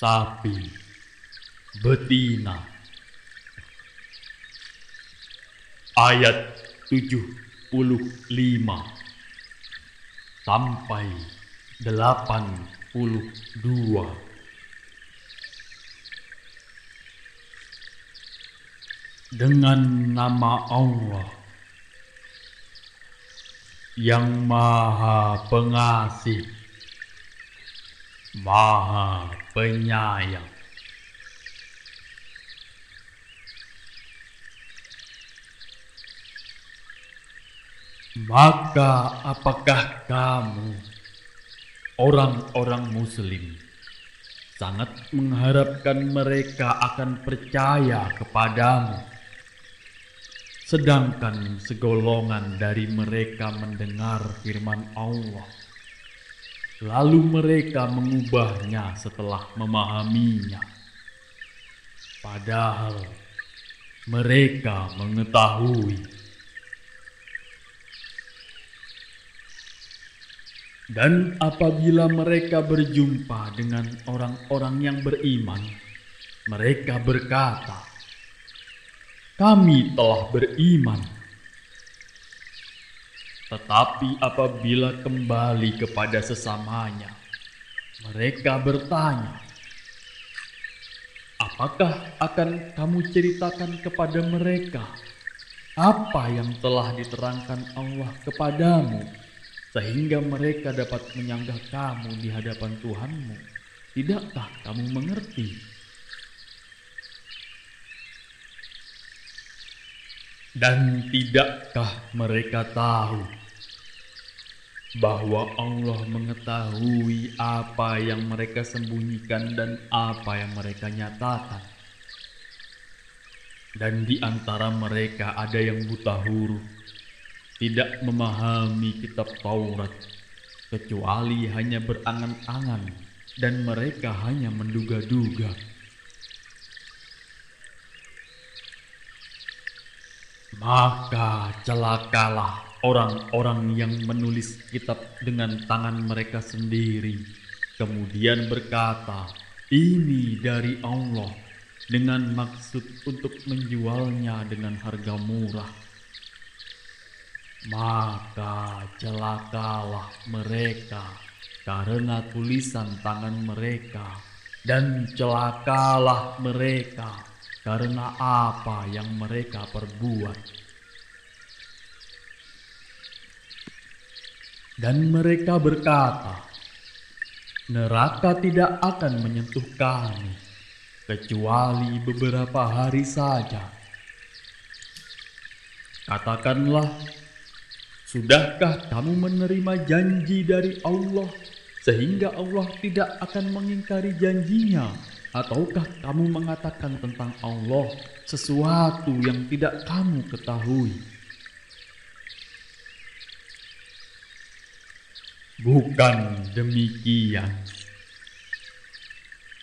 sapi, betina. Ayat 75 sampai 82. Dengan nama Allah yang Maha Pengasih, Maha Penyayang. Maka apakah kamu, orang-orang muslim, sangat mengharapkan mereka akan percaya kepadamu? Sedangkan segolongan dari mereka mendengar firman Allah, lalu mereka mengubahnya setelah memahaminya. Padahal mereka mengetahui Dan apabila mereka berjumpa dengan orang-orang yang beriman, mereka berkata, "Kami telah beriman." Tetapi apabila kembali kepada sesamanya, mereka bertanya, "Apakah akan kamu ceritakan kepada mereka apa yang telah diterangkan Allah kepadamu?" sehingga mereka dapat menyanggah kamu di hadapan Tuhanmu. Tidakkah kamu mengerti? Dan tidakkah mereka tahu bahwa Allah mengetahui apa yang mereka sembunyikan dan apa yang mereka nyatakan? Dan di antara mereka ada yang buta huruf, tidak memahami kitab Taurat, kecuali hanya berangan-angan dan mereka hanya menduga-duga. Maka celakalah orang-orang yang menulis kitab dengan tangan mereka sendiri, kemudian berkata, "Ini dari Allah," dengan maksud untuk menjualnya dengan harga murah. Maka celakalah mereka karena tulisan tangan mereka, dan celakalah mereka karena apa yang mereka perbuat. Dan mereka berkata, "Neraka tidak akan menyentuh kami kecuali beberapa hari saja." Katakanlah, Sudahkah kamu menerima janji dari Allah sehingga Allah tidak akan mengingkari janjinya? Ataukah kamu mengatakan tentang Allah sesuatu yang tidak kamu ketahui? Bukan demikian.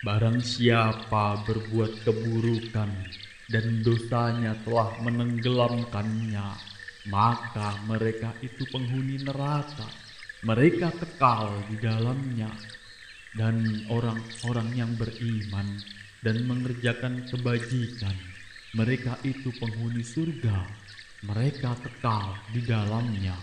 Barang siapa berbuat keburukan dan dosanya telah menenggelamkannya, maka mereka itu penghuni neraka. Mereka kekal di dalamnya, dan orang-orang yang beriman dan mengerjakan kebajikan, mereka itu penghuni surga. Mereka kekal di dalamnya.